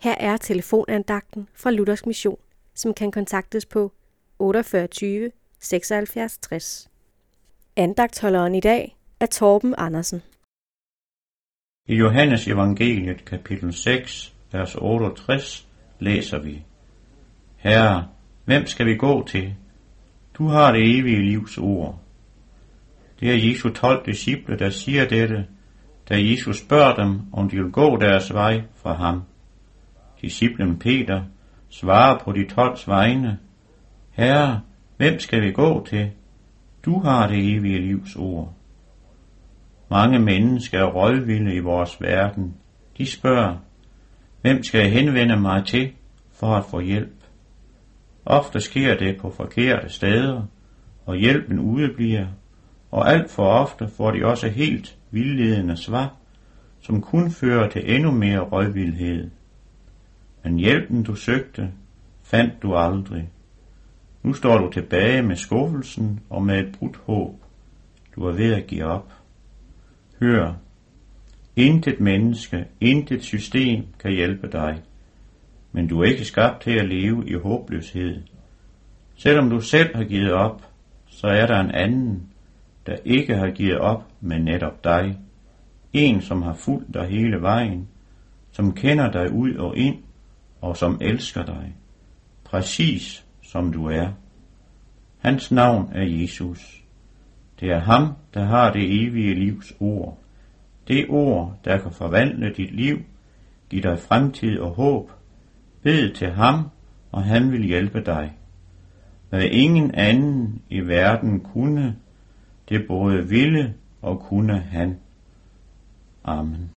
Her er telefonandagten fra Luthers Mission, som kan kontaktes på 48 76 60. Andagtholderen i dag er Torben Andersen. I Johannes evangeliet kapitel 6, vers 68 læser vi. Herre, hvem skal vi gå til? Du har det evige livs ord. Det er Jesu 12 disciple, der siger dette, da Jesus spørger dem, om de vil gå deres vej fra ham. Disciplen Peter svarer på de 12 vegne, Herre, hvem skal vi gå til? Du har det evige livs ord. Mange mennesker er rådvilde i vores verden. De spørger, hvem skal jeg henvende mig til for at få hjælp? Ofte sker det på forkerte steder, og hjælpen udebliver, og alt for ofte får de også helt vildledende svar, som kun fører til endnu mere rådvildhed. Men hjælpen du søgte, fandt du aldrig. Nu står du tilbage med skuffelsen og med et brudt håb. Du er ved at give op. Hør, intet menneske, intet system kan hjælpe dig, men du er ikke skabt til at leve i håbløshed. Selvom du selv har givet op, så er der en anden, der ikke har givet op med netop dig. En, som har fulgt dig hele vejen, som kender dig ud og ind, og som elsker dig, præcis som du er. Hans navn er Jesus. Det er ham, der har det evige livs ord. Det ord, der kan forvandle dit liv, give dig fremtid og håb. Bed til ham, og han vil hjælpe dig. Hvad ingen anden i verden kunne, det både ville og kunne han. Amen.